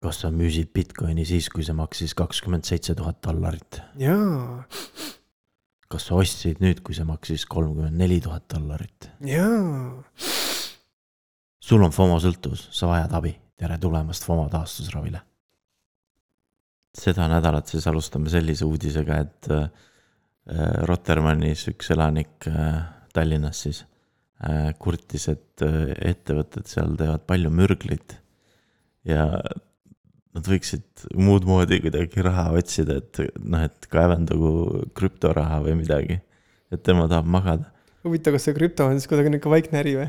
kas sa müüsid Bitcoini siis, kui see maksis kakskümmend seitse tuhat dollarit? jaa, kas sa ostsid nüüd, kui see maksis kolmkümmend neli tuhat dollarit? jaa. sul on FOMO sõltuvus, sa vajad abi, tere tulemast FOMO taastusravile. seda nädalat siis alustame sellise uudisega, et äh, Rotermannis üks elanik äh, Tallinnas siis äh, kurtis, et äh, ettevõtted seal teevad palju mürglit ja nad võiksid muud moodi kuidagi raha otsida, et noh, et kaevandagu krüptoraha või midagi. et tema tahab magada. huvitav, kas see krüpto on siis kuidagi nihuke vaikne äri või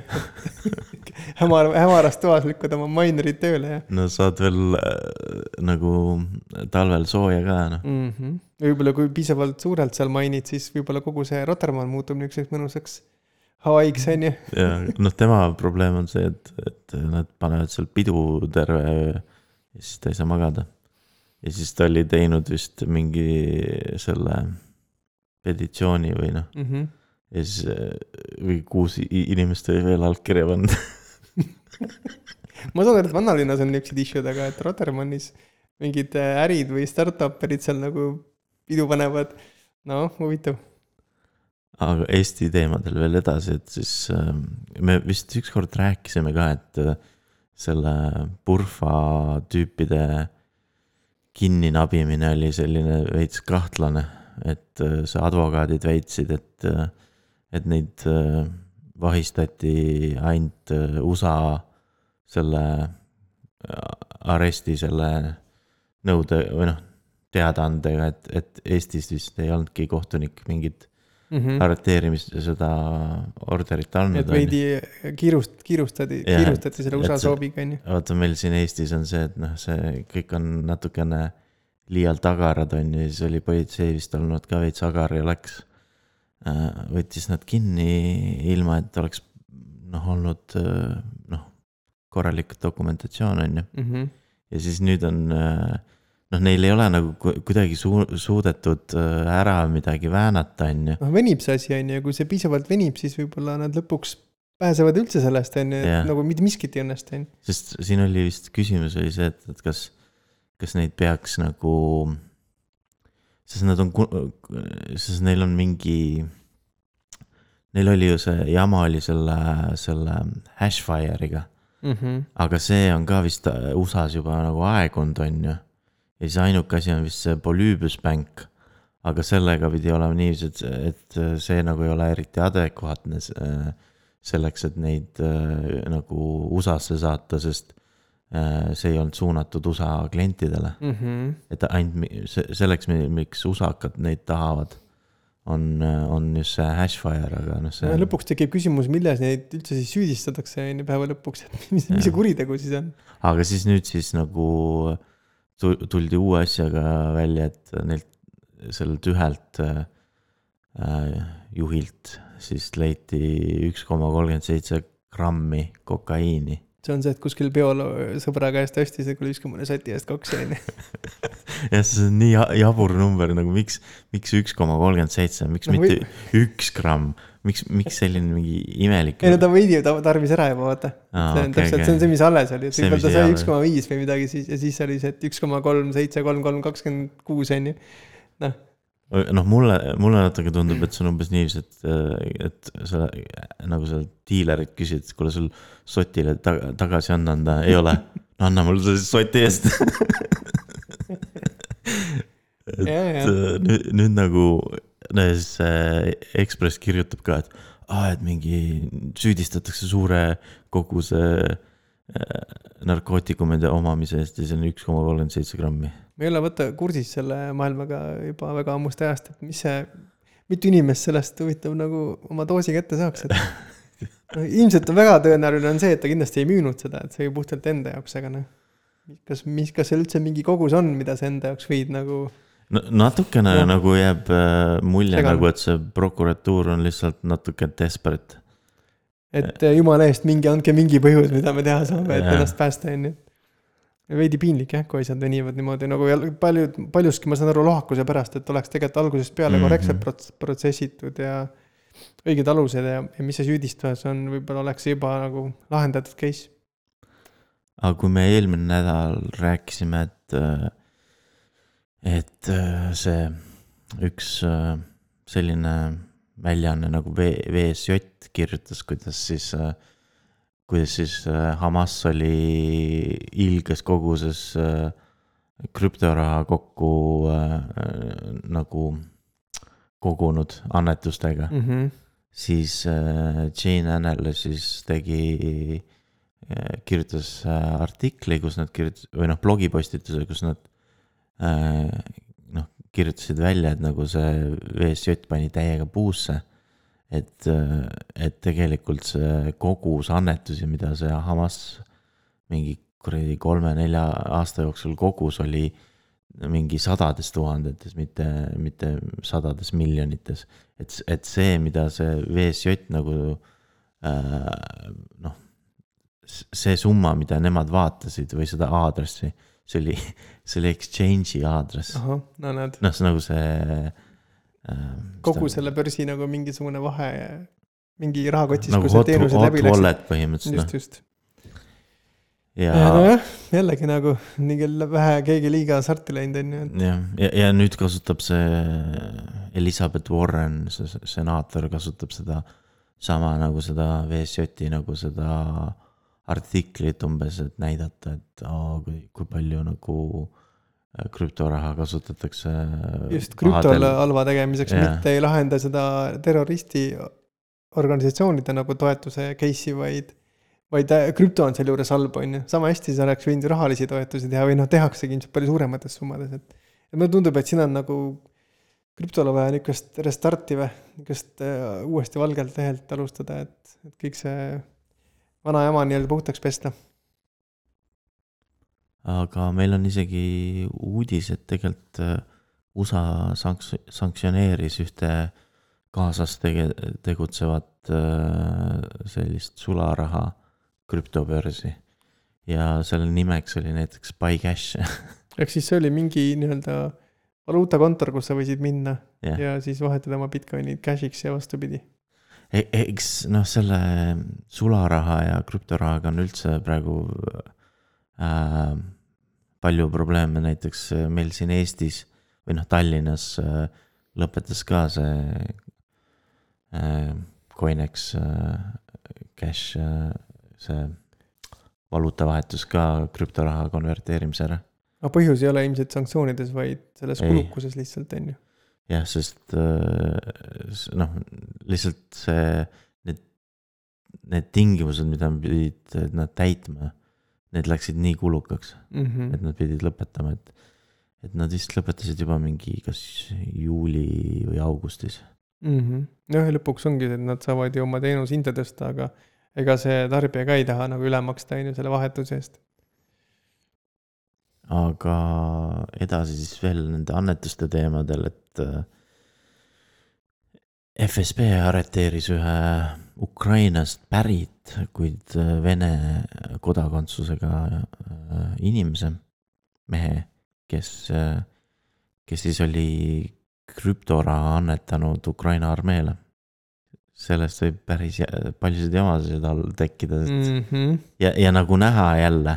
hämar, hämaras toas lükkad oma minerid tööle ja no saad veel äh, nagu talvel sooja ka noh. mm -hmm. võib-olla kui piisavalt suurelt seal mainid, siis võib-olla kogu see Rotermann muutub niisuguseks mõnusaks Hawaii'ks on ju. ja noh, tema probleem on see, et, et nad panevad seal pidu terve ja siis ta ei saa magada. ja siis ta oli teinud vist mingi selle petitsiooni või noh mm. -hmm. ja siis või kuus inimest oli veel allkirja pannud ma saan aru, et vanalinnas on niisugused issue'd, aga et Rotermannis mingid äh, ärid või startup'id seal nagu pidu panevad. noh, huvitav. aga Eesti teemadel veel edasi, et siis äh, me vist ükskord rääkisime ka, et äh, selle Purfa tüüpide kinninabimine oli selline veits kahtlane. et äh, see advokaadid väitsid, et, äh, et neid äh, vahistati ainult USA selle aresti selle nõude või noh, teadaandega, et, et Eestis vist ei olnudki kohtunik mingit mm -hmm. arreteerimist ja seda orderit andnud. et veidi kiirust, kiirustati, kiirustati selle USA sooviga, on ju. vaata, meil siin Eestis on see, et noh, see kõik on natukene liialt agarad on ju, siis oli politsei vist olnud ka veits agar ja läks. võttis nad kinni ilma, et oleks noh, olnud äh, noh, korralik dokumentatsioon on ju. -hmm. ja siis nüüd on äh, noh, neil ei ole nagu ku- kuidagi suu-, suudetud äh, ära midagi väänata, on ju. noh, venib see asi, on ju, ja kui see piisavalt venib, siis võib-olla nad lõpuks pääsevad üldse sellest, on ju, et nagu mitte miskit ei õnnestu, on ju. sest siin oli vist küsimus oli see, et, et kas, kas neid peaks nagu, sest nad on, sest neil on mingi, neil oli ju see jama oli selle, selle Hashfire'iga, Mm -hmm. aga see on ka vist USA-s juba nagu aegunud, on ju. Ja siis ainuke asi on vist see Polybus Bank, aga sellega pidi olema niiviisi, et, et see nagu ei ole eriti adekvaatne s- selleks, et neid äh, nagu USA-sse saata, sest äh, see ei olnud suunatud USA klientidele. Mm -hmm. et ainult selleks, miks USA-kad neid tahavad, on, on just see Hashfire, aga noh, see lõpuks tekib küsimus, milles neid üldse siis süüdistatakse, on ju, päeva lõpuks, et mis, mis see kuritegu siis on? aga siis nüüd siis nagu tu- tuldi uue asjaga välja, et neilt sellelt ühelt äh, äh, juhilt siis leiti üks koma kolmkümmend seitse grammi kokaiini. See on see, et kuskil peol sõbra käest ostis ja kuule, viska mulle soti eest kaks, on ju. jah, see on nii ja- jabur number nagu miks, miks üks koma kolmkümmend seitse, miks No mitte üks gramm, miks, miks selline mingi imelik. ei no ta veidi ta tarvis ära juba, vaata. Aa, see on okei, täpselt, okei. see on see, mis alles oli, et võib-olla ta sai üks koma viis või midagi siis ja siis oli see, et üks koma kolm, seitse, kolm, kolm, kakskümmend kuus, on ju. noh, noh, mulle, mulle natuke tundub, et see on umbes niiviisi, et, et sa nagu sa diilerilt küsid, kuule, sul sotile ta, tagasi anda anda, ei ole. no anna mulle siis soti eest et Jaa, jaa. äh, nüüd, nüüd nagu, no ja siis see Ekspress kirjutab ka, et aa, et mingi süüdistatakse suure koguse äh, narkootikumide omamise eest ja see on üks koma kolmkümmend seitse grammi. Ma ei ole vaata kursis selle maailmaga juba väga ammust ajast, et mis see, mitu inimest sellest huvitav nagu oma doosi kätte saaks, et no, ilmselt on väga tõenäoline on see, et ta kindlasti ei müünud seda, et see oli puhtalt enda jaoks, aga noh. kas, mis, kas seal üldse mingi kogus on, mida sa enda jaoks võid nagu no natukene no. nagu jääb äh, mulje Segane. nagu, et see prokuratuur on lihtsalt natuke desperate. et jumala eest mingi, andke mingi põhjus, mida me teha saame, et Jah. ennast päästa, on ju. Veidi piinlik jah, kui asjad venivad niimoodi nagu ja paljud, paljuski ma saan aru lohakuse pärast, et oleks tegelikult algusest peale Mhm. korrektselt prots- protsessitud ja õiged alused ja, ja mis see süüdistus on, võib-olla oleks juba nagu lahendatud case. aga kui me eelmine nädal rääkisime, et, et see üks selline väljaanne nagu V, VSJ kirjutas, kuidas siis, kuidas siis Hamas oli ilges koguses krüptoraha kokku nagu kogunud annetustega mm. -hmm. siis Jane Analysis tegi kirjutas artikli, kus nad kirjutas- või noh, blogipostituse, kus nad noh, kirjutasid välja, et nagu see VSJ pani täiega puusse. Et, et tegelikult see kogus annetusi, mida see Hamas mingi kuradi kolme-nelja aasta jooksul kogus, oli mingi sadades tuhandetes, mitte, mitte sadades miljonites. et, et see, mida see VSJ nagu äh, noh see summa, mida nemad vaatasid või seda aadressi, see oli, see oli exchange'i aadress. noh, see nagu see äh,. Kogu ta... selle börsi nagu mingisugune vahe, mingi rahakotis nagu, kui sa teenused läbi läksid. põhimõtteliselt. just, just. ja, ja nojah, jällegi nagu nii küll vähe keegi liiga hasarti läinud on ju. jah, ja, ja nüüd kasutab see Elizabeth Warren, see senaator kasutab seda sama nagu seda VSJ-i nagu seda artiklit umbes, et näidata, et aa, kui, kui palju nagu äh, krüptoraha kasutatakse. just krüptole halva tegemiseks yeah., mitte ei lahenda seda terroristi organisatsioonide nagu toetuse case'i, vaid. vaid äh, krüpto on sealjuures halb, on ju, sama hästi sa oleks võinud rahalisi toetusi teha või noh, tehaksegi ilmselt palju suuremates summades, et. et mulle tundub, et siin on nagu krüptole vaja niisugust restarti või, äh, uuesti valgelt lehelt alustada, et, et kõik see vana jama nii-öelda puhtaks pesta. Aga meil on isegi uudis, et tegelikult äh, USA sanks-, sanktsioneeris ühte Gazas tege-, tegutsevat äh, sellist sularaha krüptobörsi. ja selle nimeks oli näiteks Buycash ehk siis see oli mingi nii-öelda valuutakontor, kus sa võisid minna yeah. ja siis vahetada oma Bitcoinid cash'iks ja vastupidi E-, eks noh, selle sularaha ja krüptorahaga on üldse praegu äh, palju probleeme, näiteks äh, meil siin Eestis või noh, Tallinnas äh, lõpetas ka see äh, Coinex äh, cash äh,, see valuutavahetus ka krüptoraha konverteerimise ära. aga põhjus ei ole ilmselt sanktsioonides, vaid selles kulukuses lihtsalt, on ju jah, sest äh, noh, lihtsalt see, need, need tingimused, mida nad pidid nad täitma, need läksid nii kulukaks mm, -hmm. et nad pidid lõpetama, et, et nad vist lõpetasid juba mingi kas juuli või augustis mm. -hmm. jah, ja lõpuks ongi, et nad saavad ju oma teenuse hinda tõsta, aga ega see tarbija ka ei taha nagu üle maksta, on ju, selle vahetuse eest aga edasi siis veel nende annetuste teemadel, et FSB arreteeris ühe Ukrainast pärit, kuid äh, Vene kodakondsusega äh, inimese, mehe, kes, kes siis oli krüptoraha annetanud Ukraina armeele. sellest võib päris paljusid jamasid all tekkida, et mm -hmm. ja, ja nagu näha jälle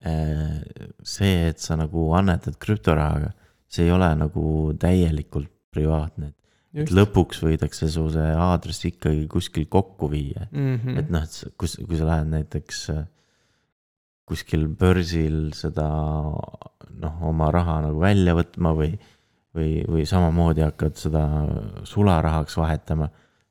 Äh, see, et sa nagu annetad krüptorahaga, see ei ole nagu täielikult privaatne. et lõpuks võidakse su see aadress ikkagi kuskil kokku viia mm. -hmm. et noh, et kus, kui sa lähed näiteks äh, kuskil börsil seda noh, oma raha nagu välja võtma või, või, või samamoodi hakkad seda sularahaks vahetama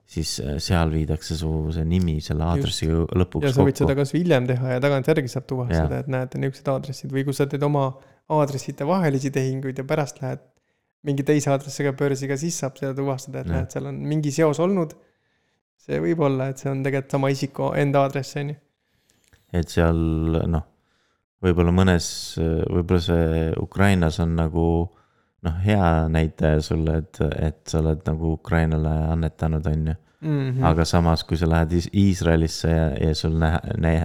siis äh, seal viidakse su see nimi selle aadressiga Just. lõpuks kokku. ja sa võid seda kasvõi hiljem teha ja tagantjärgi saab tuvastada, et näed, niisugused aadressid või kui sa teed oma aadresside vahelisi tehinguid ja pärast lähed mingi teise aadressiga börsiga, siis saab seda tuvastada, et näed, seal on mingi seos olnud. see võib olla, et see on tegelikult sama isiku enda aadress, on ju. et seal noh, võib-olla mõnes, võib-olla see Ukrainas on nagu noh, hea näitaja sulle, et, et sa oled nagu Ukrainale annetanud, on ju. Mhm. aga samas, kui sa lähed Iisraelisse ja, ja sul näha,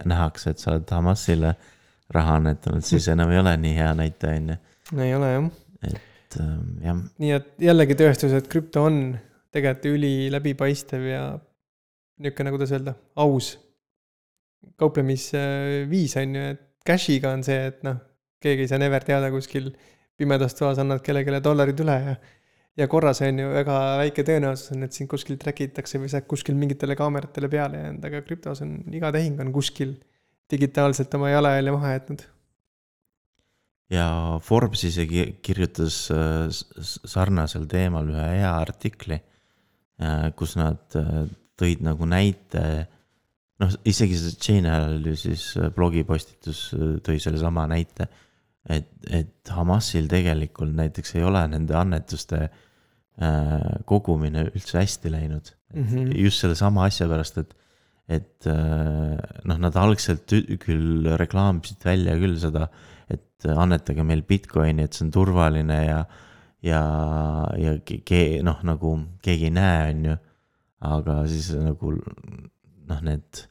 nähakse, et sa oled Hamasile raha annetanud, siis enam ei ole nii hea näitaja, on ju. ei ole jah. et ähm, jah. nii et jällegi tõestus, et krüpto on tegelikult üli läbipaistev ja niisugune, kuidas öelda, aus kauplemisviis on ju, et cash'iga on see, et noh, keegi ei saa never teada kuskil pimedas toas annad kellelegi dollarid üle ja ja korras on ju väga väike tõenäosus on, et sind kuskil track itakse või sa oled kuskil mingitele kaameratele peale jäänud, aga krüptos on iga tehing on kuskil digitaalselt oma jalajälje maha jätnud. Ja Forbes isegi kirjutas äh, sarnasel teemal ühe hea artikli, äh, kus nad äh, tõid nagu näite noh, isegi see Chain Analysis blogipostitus tõi sellesama näite, et, et Hamasil tegelikult näiteks ei ole nende annetuste äh, Äh, kogumine üldse hästi läinud mm. -hmm. just sellesama asja pärast, et, et äh, noh, nad algselt küll reklaamisid välja küll seda, et annetage meil Bitcoini, et see on turvaline ja, ja, ja ke-, noh, nagu keegi ei näe, on ju. aga siis nagu noh, need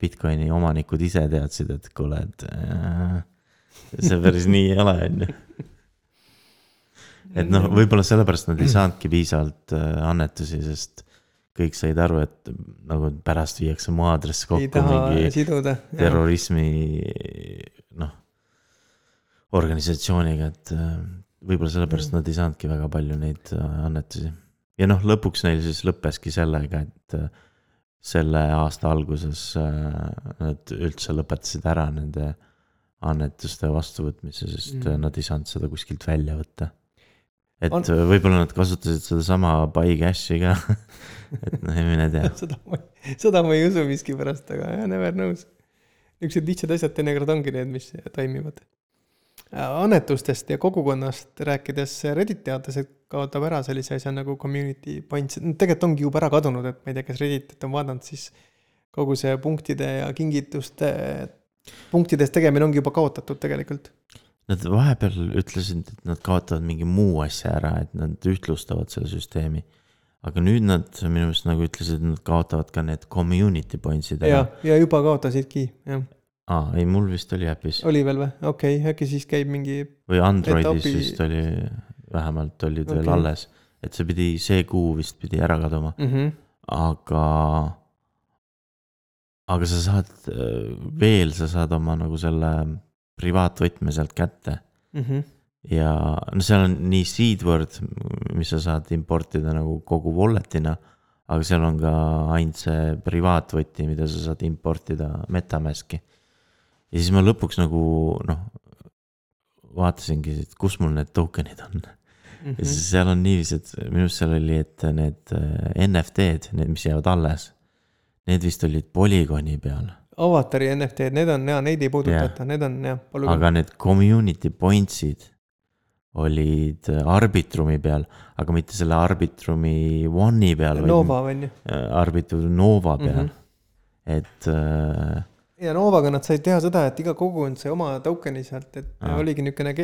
Bitcoini omanikud ise teadsid, et kuule, et äh, see päris nii ei ole, on ju et noh, võib-olla sellepärast nad ei saanudki piisavalt äh, annetusi, sest kõik said aru, et nagu pärast viiakse mu aadress kokku mingi siduda, terrorismi noh, organisatsiooniga, et äh, võib-olla sellepärast nad ei saanudki väga palju neid äh, annetusi. ja noh, lõpuks neil siis lõppeski sellega, et selle aasta alguses nad üldse lõpetasid ära nende annetuste vastuvõtmise, sest mm. nad ei saanud seda kuskilt välja võtta et on... võib-olla nad kasutasid sedasama buy cash'i ka et noh, mine tea seda ma, seda ma ei usu miskipärast, aga jah, never knows. niisugused lihtsad asjad teinekord ongi need, mis toimivad. Annetustest ja kogukonnast rääkides, Reddit teatas, et kaotab ära sellise asja nagu community points, tegelikult ongi juba ära kadunud, et ma ei tea, kas Redditit on vaadanud, siis kogu see punktide ja kingituste, punktides tegemine ongi juba kaotatud tegelikult Nad vahepeal ütlesid, et nad kaotavad mingi muu asja ära, et nad ühtlustavad selle süsteemi. aga nüüd nad minu meelest nagu ütlesid, et nad kaotavad ka need community points'id ära. ja, ja juba kaotasidki, jah. Aa, ei, mul vist oli äpis. oli veel või, okei okay,, äkki siis käib mingi. või Androidis etapi... vist oli, vähemalt olid okay. veel alles, et see pidi, see kuu vist pidi ära kaduma mm. -hmm. aga, aga sa saad veel, sa saad oma nagu selle privaatvõtme sealt kätte mm. -hmm. ja no seal on nii seedword, mis sa saad importida nagu kogu wallet'ina, aga seal on ka ainult see privaatvõti, mida sa saad importida MetaMaski. Ja siis ma lõpuks nagu noh, vaatasingi, et kus mul need token'id on mm. -hmm. ja siis seal on niiviisi, et minu arust seal oli, et need äh, NFT-d, need, mis jäävad alles, need vist olid polügooni peal avatari NFT-d, need on ja neid ei puudutata need on jah. aga need community points'id olid äh, Arbitrumi peal, aga mitte selle Arbitrumi One'i peal. Nova on ju. Äh, Arbitrum Nova peal mm, -hmm. et äh, ja Novaga nad said teha seda, et iga kogukond sai oma token'i sealt, et Aa. oligi niisugune,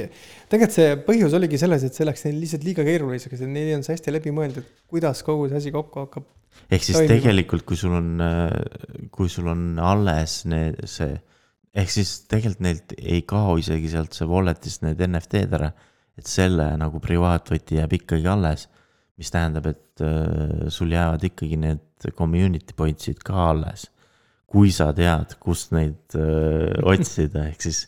tegelikult see põhjus oligi selles, et see läks neil lihtsalt liiga keeruliseks, et neil ei olnud see hästi läbi mõeldud, kuidas kogu see asi kokku hakkab ehk siis toimima. tegelikult, kui sul on, kui sul on alles need, see, ehk siis tegelikult neilt ei kao isegi sealt see wallet'ist need NFT-d ära, et selle nagu privaatvõti jääb ikkagi alles, mis tähendab, et äh, sul jäävad ikkagi need community points'id ka alles. Kui sa tead, kust neid äh, otsida, ehk siis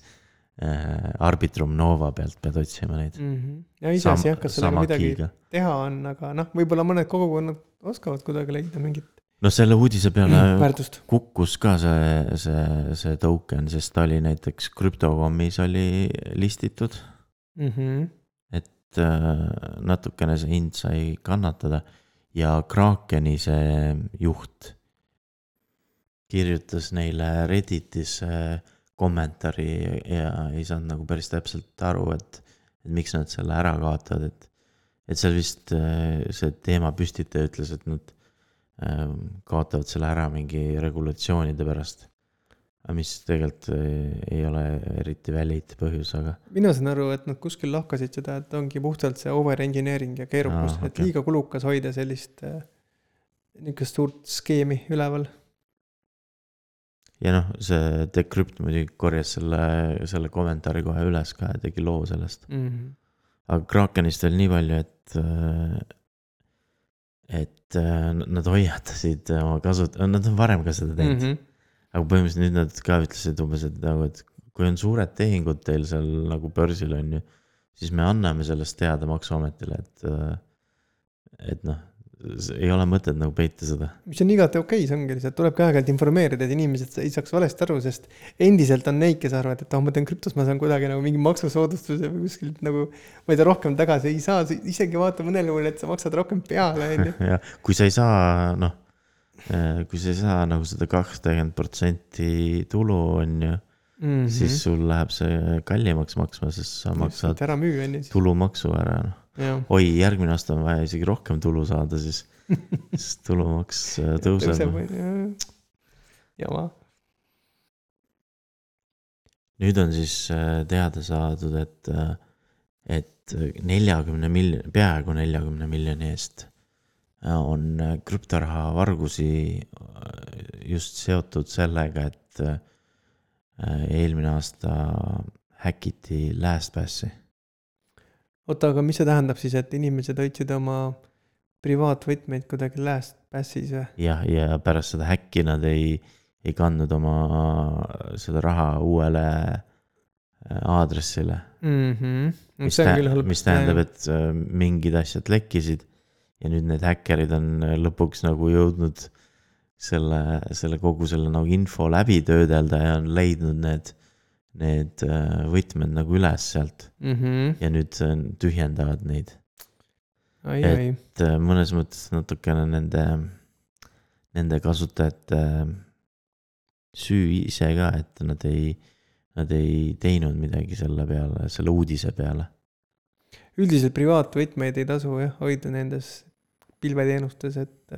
äh, Arbitrum Nova pealt pead otsima neid mm. -hmm. ja iseasi jah, kas sellega midagi kiiga. teha on, aga noh, võib-olla mõned kogukonnad oskavad kuidagi leida mingit. no selle uudise peale väärtust. kukkus ka see, see, see token, sest ta oli näiteks krüptokommis oli listitud mm. -hmm. et äh, natukene see hind sai kannatada ja Krakeni see juht kirjutas neile Redditis äh, kommentaari ja ei saanud nagu päris täpselt aru, et, et miks nad selle ära kaotavad, et et seal vist äh, see teema püstitaja ütles, et nad ähm, kaotavad selle ära mingi regulatsioonide pärast. mis tegelikult äh, ei ole eriti valid põhjus, aga. mina saan aru, et nad kuskil lahkasid seda, et ongi puhtalt see over engineering ja keerukus ah,, okay. et liiga kulukas hoida sellist niisugust suurt skeemi üleval ja noh, see Decrypt muidugi korjas selle, selle kommentaari kohe üles ka ja tegi loo sellest mm. -hmm aga Krakenist veel nii palju, et, äh, et äh, nad hoiatasid oma kasut-, nad on varem ka seda teinud mm. -hmm. aga põhimõtteliselt nüüd nad ka ütlesid umbes, et nagu, et kui on suured tehingud teil seal nagu börsil on ju, siis me anname sellest teada maksuametile, et, et noh, ei ole mõtet nagu peita seda. mis on igati okei okay,, see ongi lihtsalt, tulebki aeg-ajalt informeerida, et inimesed ei saaks valesti aru, sest endiselt on neid, kes arvavad, et oh, ma teen krüptos, ma saan kuidagi nagu mingi maksusoodustuse või kuskilt nagu. ma ei tea, rohkem tagasi ei saa, isegi vaata mõnel juhul, et sa maksad rohkem peale, on ju. jah, kui sa ei saa, noh, kui sa ei saa nagu seda kakskümmend protsenti tulu, on ju mm, -hmm. siis sul läheb see kallimaks maksma, sest sa maksad tulumaksu ära, noh oi, järgmine aasta on vaja isegi rohkem tulu saada, siis, siis tulumaks äh, tõuseb. tõuseb, jama. nüüd on siis äh, teada saadud, et, äh, et neljakümne miljoni, peaaegu neljakümne miljoni eest on krüptoraha vargusi just seotud sellega, et eelmine aasta häkiti LastPassi oota, aga mis see tähendab siis, et inimesed hoidsid oma privaatvõtmeid kuidagi last pass'is või? jah, ja pärast seda häkki nad ei, ei kandnud oma seda raha uuele äh, aadressile mm. -hmm. mis, tä mis tähendab, et äh, mingid asjad lekkisid ja nüüd need häkkerid on äh, lõpuks nagu jõudnud selle, selle kogu selle nagu info läbi töödelda ja on leidnud need need äh, võtmed nagu üles sealt mm. -hmm. ja nüüd tühjendavad neid. et ai. Äh, mõnes mõttes natukene nende, nende kasutajate äh, süü ise ka, et nad ei, nad ei teinud midagi selle peale, selle uudise peale. üldiselt privaatvõtmeid ei tasu jah hoida nendes pilveteenustes, et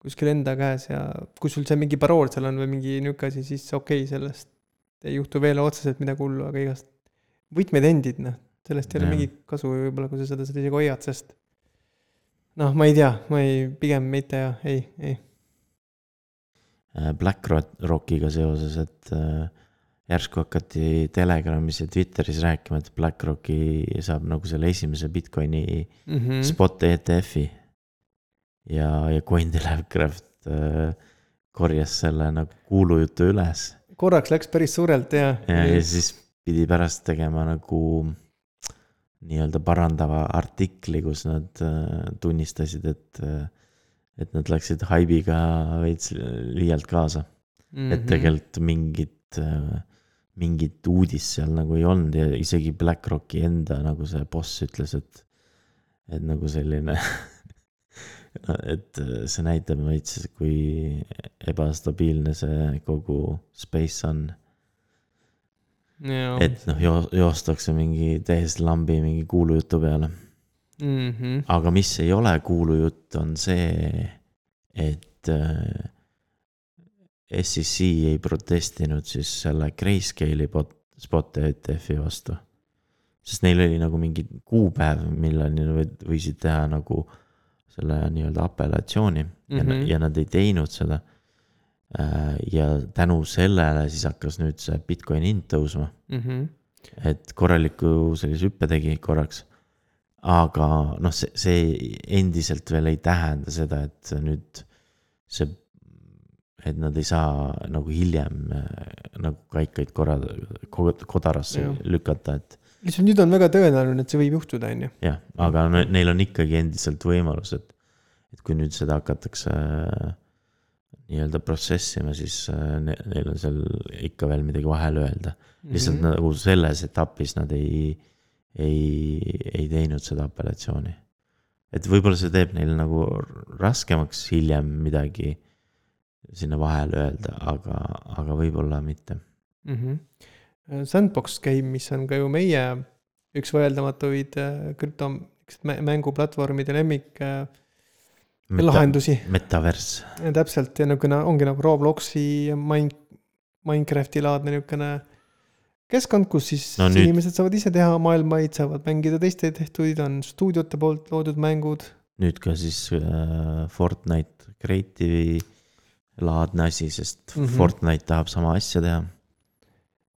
kuskil enda käes ja kui sul see mingi parool seal on või mingi nihuke asi, siis okei okay, sellest ei juhtu veel otseselt midagi hullu, aga igast võtmed endid, noh, sellest ei ole mingit kasu võib-olla, kui sa seda isegi hoiad, sest noh, ma ei tea, ma ei, pigem mitte ja ei, ei. Äh, BlackRockiga seoses, et äh, järsku hakati Telegramis ja Twitteris rääkima, et BlackRocki saab nagu selle esimese Bitcoini mm -hmm. spot ETF-i. ja, ja Cointelegraph äh, korjas selle nagu kuulujutu üles korraks läks päris suurelt ja. ja, ja siis pidi pärast tegema nagu nii-öelda parandava artikli, kus nad äh, tunnistasid, et, äh, et nad läksid haibiga veits liialt kaasa mm. -hmm. et mhm. tegelikult mingit, äh, mingit uudist seal nagu ei olnud ja isegi BlackRocki enda nagu see boss ütles, et, et nagu selline et äh, see näitab veits, kui ebastabiilne see kogu space on. et noh jo, joostakse mingi täiesti lambi mingi kuulujutu peale mm. -hmm. aga mis ei ole kuulujutt, on see, et äh, SEC ei protestinud siis selle Grayscale'i bot, spot ETF-i vastu. sest neil oli nagu mingi kuupäev, millal nad võisid teha nagu äh, selle nii-öelda apellatsiooni mm -hmm. ja, mhm. ja nad ei teinud seda. Äh, ja tänu sellele siis hakkas nüüd see Bitcoini hind tõusma mm. -hmm. et korraliku sellise hüppe tegi korraks. aga noh, see, see endiselt veel ei tähenda seda, et nüüd see, et nad ei saa nagu hiljem äh, nagu kaikaid korra, kodarasse ja. lükata, et lihtsalt nüüd on väga tõenäoline, et see võib juhtuda, on ju. jah, aga neil on ikkagi endiselt võimalus, et, et kui nüüd seda hakatakse äh, nii-öelda protsessima, siis äh, ne, neil on seal ikka veel midagi vahele öelda. lihtsalt mm -hmm. nagu selles etapis nad ei, ei, ei teinud seda apellatsiooni. et võib-olla see teeb neil nagu raskemaks hiljem midagi sinna vahele öelda, aga, aga võib-olla mitte mm. -hmm Sandbox Game, mis on ka ju meie üks vaieldamatuid äh, krüptomänguplatvormide lemmik äh, Meta, lahendusi. Metaverse. täpselt ja niisugune ongi nagu Robloksi ja Mine, Minecrafti laadne niisugune keskkond, kus siis no, nüüd... inimesed saavad ise teha maailmaid, saavad mängida teiste tehtuid, on stuudiote poolt loodud mängud. nüüd ka siis äh, Fortnite Creative'i laadne asi, sest mm -hmm. Fortnite tahab sama asja teha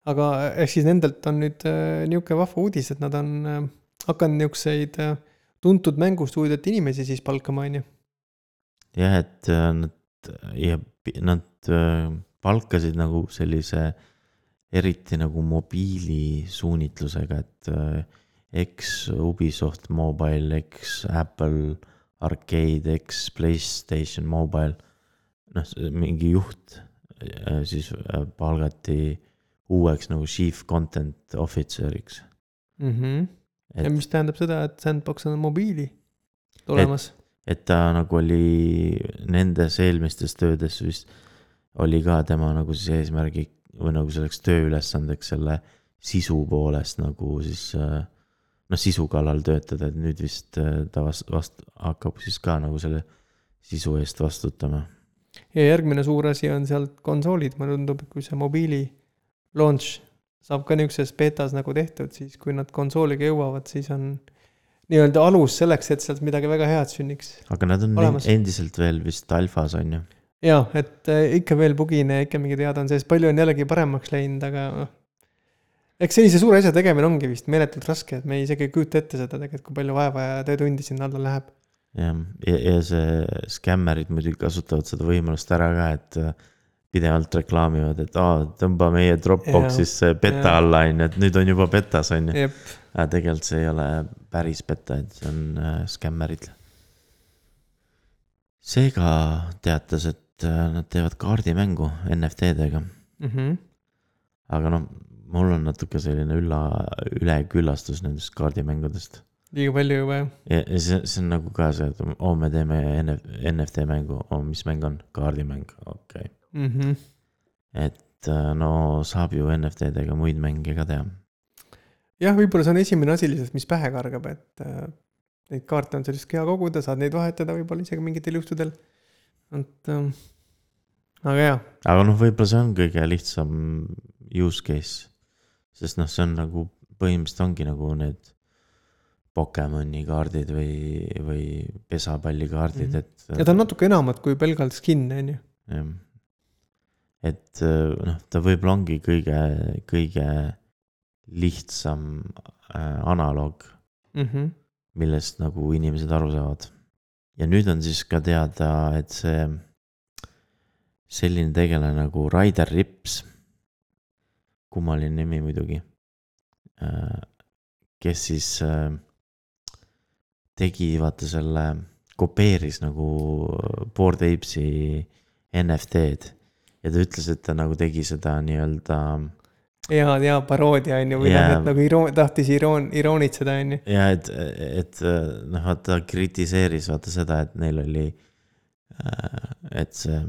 aga ehk siis nendelt on nüüd äh, niisugune vahva uudis, et nad on äh, hakanud niisuguseid äh, tuntud mängustuudiote inimesi siis palkama, on ju. jah, et nad ja nad palkasid nagu sellise eriti nagu mobiilisuunitlusega, et äh, eks Ubisoft Mobile, eks Apple Arcade, eks Playstation Mobile, noh, mingi juht äh, siis äh, palgati uueks nagu chief content officer'iks. mhmh. ja et, mis tähendab seda, et Sandbox on mobiili tulemas. et ta nagu oli nendes eelmistes töödes vist oli ka tema nagu siis eesmärgi või nagu selleks tööülesandeks selle sisu poolest nagu siis äh, noh, sisu kallal töötada, et nüüd vist äh, ta vast-, vast-, hakkab siis ka nagu selle sisu eest vastutama. ja järgmine suur asi on sealt konsoolid, mulle tundub, et kui see mobiili launch saab ka niisuguses betas nagu tehtud, siis kui nad konsooliga jõuavad, siis on nii-öelda alus selleks, et sealt midagi väga head sünniks. aga nad on Olemas. endiselt veel vist alfas on ju. jaa, et äh, ikka veel bugine, ikka mingid head on sees, palju on jällegi paremaks läinud, aga noh. eks sellise suure asja tegemine ongi vist meeletult raske, et me isegi ei kujuta ette seda tegelikult, kui palju vaeva ja töötundi sinna alla läheb. jah, ja, ja see skämmerid muidugi kasutavad seda võimalust ära ka, et äh, pidevalt reklaamivad, et aa, tõmba meie Dropbox'isse beta jaa. alla on ju, et nüüd on juba betas on ju. aga tegelikult see ei ole päris beta, et see on äh, skämmerid. Sega teatas, et äh, nad teevad kaardimängu NFT-dega, mhmh, aga noh, mul on natuke selline ülla, üleküllastus nendest kaardimängudest. liiga palju juba jah. ja, ja see, see on nagu ka see, et oo, me teeme NF, NFT mängu, oo, mis mäng on, kaardimäng, okei okay.. mhmh, et äh, no saab ju NFT-dega muid mänge ka teha. jah, võib-olla see on esimene asi lihtsalt, mis pähe kargab, et äh, neid kaarte on sellist hea koguda, saad neid vahetada võib-olla isegi mingitel juhtudel. et äh,, aga jaa, aga noh, võib-olla see on kõige lihtsam use case. sest noh, see on nagu põhimõtteliselt ongi nagu need Pokemoni kaardid või, või pesapallikaardid mm, -hmm. et. ja ta on natuke enamat kui pelgalt skin, on ju. Et äh, noh, ta võib-olla ongi kõige, kõige lihtsam äh, analoog, mhmh, millest nagu inimesed aru saavad. ja nüüd on siis ka teada, et see selline tegelane nagu Raider Rips, kummaline nimi muidugi, kes siis äh, tegi vaata selle, kopeeris nagu Bored Apes'i NFT-d ja ta ütles, et ta nagu tegi seda nii-öelda hea, hea paroodia on ju, või noh, et nagu iroon-, tahtis iroon-, iroonitseda on ju. ja et, et noh, vaata ta kritiseeris vaata seda, et neil oli, et see,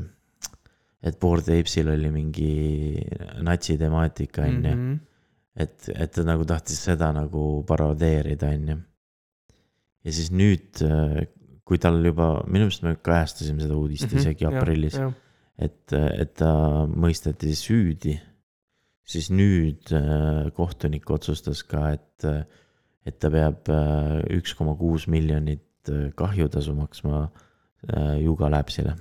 et Bored Apes'il oli mingi natsi temaatika on ju, Mhm. et, et ta nagu tahtis seda nagu parodeerida, on ju. ja siis nüüd, kui tal juba, minu meelest me kajastasime seda uudist Mhm, isegi aprillis, et, et ta mõisteti süüdi, siis nüüd äh, kohtunik otsustas ka, et, et ta peab äh, üks koma kuus miljonit äh, kahjutasu maksma Juga Labsile.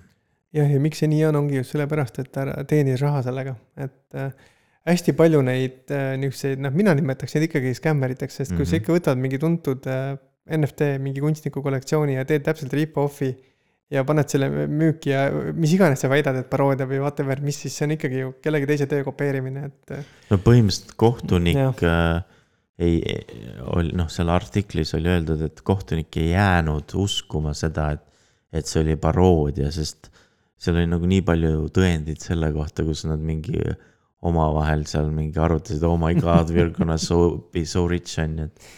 jah, ja miks see nii on, ongi just sellepärast, et ta teenis raha sellega, et hästi palju neid niisuguseid, noh, mina nimetaks neid ikkagi skämmeriteks, sest kui sa Mhm. ikka võtad mingi tuntud NFT mingi kunstniku kollektsiooni ja teed täpselt rip-off'i ja paned selle müüki ja mis iganes sa väidad, et paroodia või whatever, mis siis see on ikkagi ju kellegi teise töö kopeerimine, et äh, no põhimõtteliselt kohtunik Jah. äh, ei, oli noh, seal artiklis oli öeldud, et kohtunik ei jäänud uskuma seda, et, et see oli paroodia, sest seal oli nagu nii palju tõendeid selle kohta, kus nad mingi omavahel seal mingi arutasid, oh my god, we are gonna so be so rich on ju, et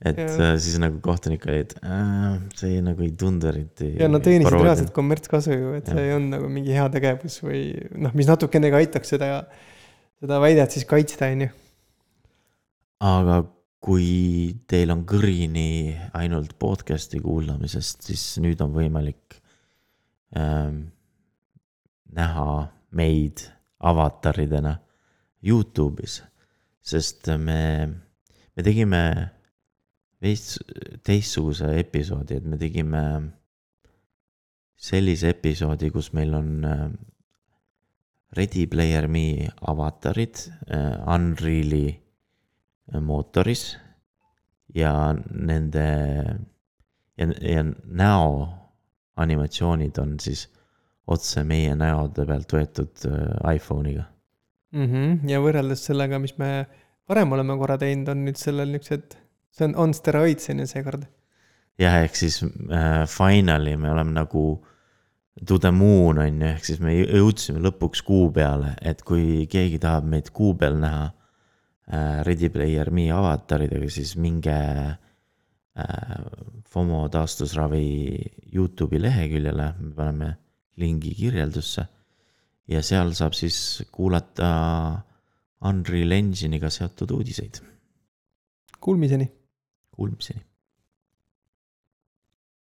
et Jah. äh, siis nagu kohtunik oli, et äh, see nagu ei tundu eriti. ja nad teenisid reaalselt kommertskasu ju, et Jah. see ei olnud nagu mingi heategevus või noh, mis natukenegi aitaks seda, seda väidet siis kaitsta, on ju. aga kui teil on kõrini ainult podcast'i kuulamisest, siis nüüd on võimalik ähm, näha meid avataridena Youtube'is, sest me, me tegime veits teistsuguse episoodi, et me tegime sellise episoodi, kus meil on äh, Ready Player Me avatarid äh, Unreali mootoris ja nende ja, ja näo animatsioonid on siis otse meie näode pealt võetud äh, iPhone'iga. mm. -hmm. ja võrreldes sellega, mis me varem oleme korra teinud, on nüüd sellel niisugused, see on on steroid selline seekord. jah, ehk siis äh, finally me oleme nagu to the moon on ju, ehk siis me jõudsime lõpuks kuu peale, et kui keegi tahab meid kuu peal näha äh, Ready Player Me avataridega, siis minge äh, FOMO taastusravi Youtube'i leheküljele, me paneme lingi kirjeldusse. ja seal saab siis kuulata Unreal Engine'iga seotud uudiseid. Kuulmiseni. Kuulmiseni.